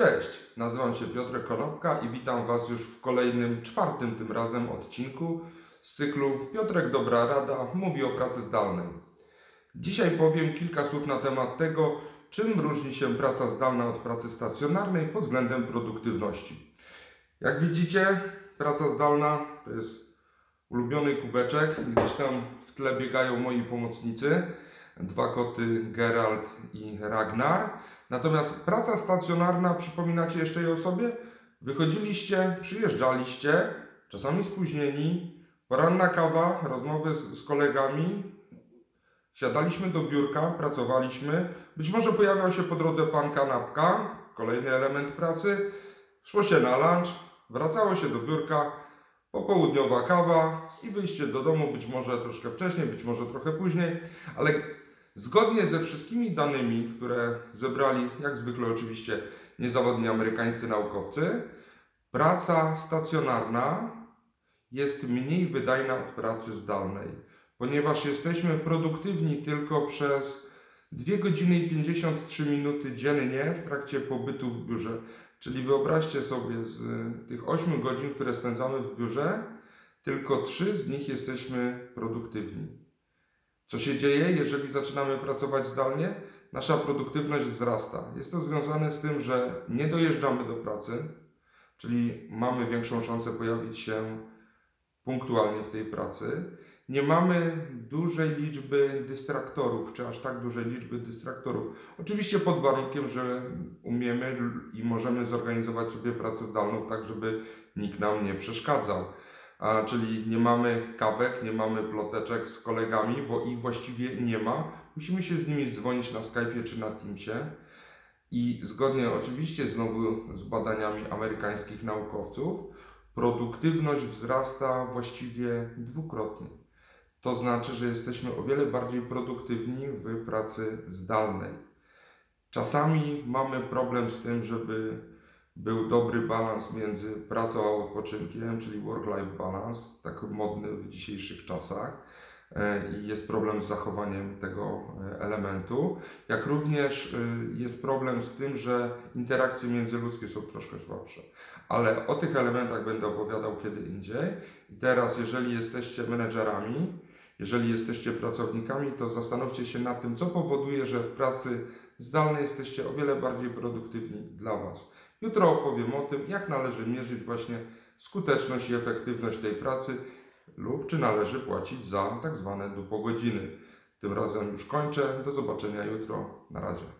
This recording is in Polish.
Cześć, nazywam się Piotrek Konopka i witam Was już w kolejnym, czwartym tym razem odcinku z cyklu Piotrek Dobra Rada mówi o pracy zdalnej. Dzisiaj powiem kilka słów na temat tego, czym różni się praca zdalna od pracy stacjonarnej pod względem produktywności. Jak widzicie, praca zdalna to jest ulubiony kubeczek, gdzieś tam w tle biegają moi pomocnicy, dwa koty Geralt i Ragnar. Natomiast praca stacjonarna, przypominacie jeszcze jej o sobie? Wychodziliście, przyjeżdżaliście, czasami spóźnieni, poranna kawa, rozmowy z, z kolegami, siadaliśmy do biurka, pracowaliśmy, być może pojawiał się po drodze pan kanapka, kolejny element pracy, szło się na lunch, wracało się do biurka, popołudniowa kawa i wyjście do domu, być może troszkę wcześniej, być może trochę później, ale Zgodnie ze wszystkimi danymi, które zebrali, jak zwykle oczywiście, niezawodni amerykańscy naukowcy, praca stacjonarna jest mniej wydajna od pracy zdalnej, ponieważ jesteśmy produktywni tylko przez 2 godziny i 53 minuty dziennie w trakcie pobytu w biurze. Czyli wyobraźcie sobie, z tych 8 godzin, które spędzamy w biurze, tylko 3 z nich jesteśmy produktywni. Co się dzieje, jeżeli zaczynamy pracować zdalnie? Nasza produktywność wzrasta. Jest to związane z tym, że nie dojeżdżamy do pracy, czyli mamy większą szansę pojawić się punktualnie w tej pracy. Nie mamy dużej liczby dystraktorów, czy aż tak dużej liczby dystraktorów. Oczywiście pod warunkiem, że umiemy i możemy zorganizować sobie pracę zdalną tak, żeby nikt nam nie przeszkadzał czyli nie mamy kawek, nie mamy ploteczek z kolegami, bo ich właściwie nie ma. Musimy się z nimi dzwonić na Skype'ie czy na Teamsie. I zgodnie oczywiście znowu z badaniami amerykańskich naukowców, produktywność wzrasta właściwie dwukrotnie. To znaczy, że jesteśmy o wiele bardziej produktywni w pracy zdalnej. Czasami mamy problem z tym, żeby był dobry balans między pracą a odpoczynkiem, czyli work-life balance, tak modny w dzisiejszych czasach. E, I jest problem z zachowaniem tego e, elementu, jak również e, jest problem z tym, że interakcje międzyludzkie są troszkę słabsze. Ale o tych elementach będę opowiadał kiedy indziej. I teraz, jeżeli jesteście menedżerami, jeżeli jesteście pracownikami, to zastanówcie się nad tym, co powoduje, że w pracy zdalnej jesteście o wiele bardziej produktywni dla Was. Jutro opowiem o tym, jak należy mierzyć właśnie skuteczność i efektywność tej pracy lub czy należy płacić za tak zwane dupogodziny. Tym razem już kończę. Do zobaczenia jutro. Na razie.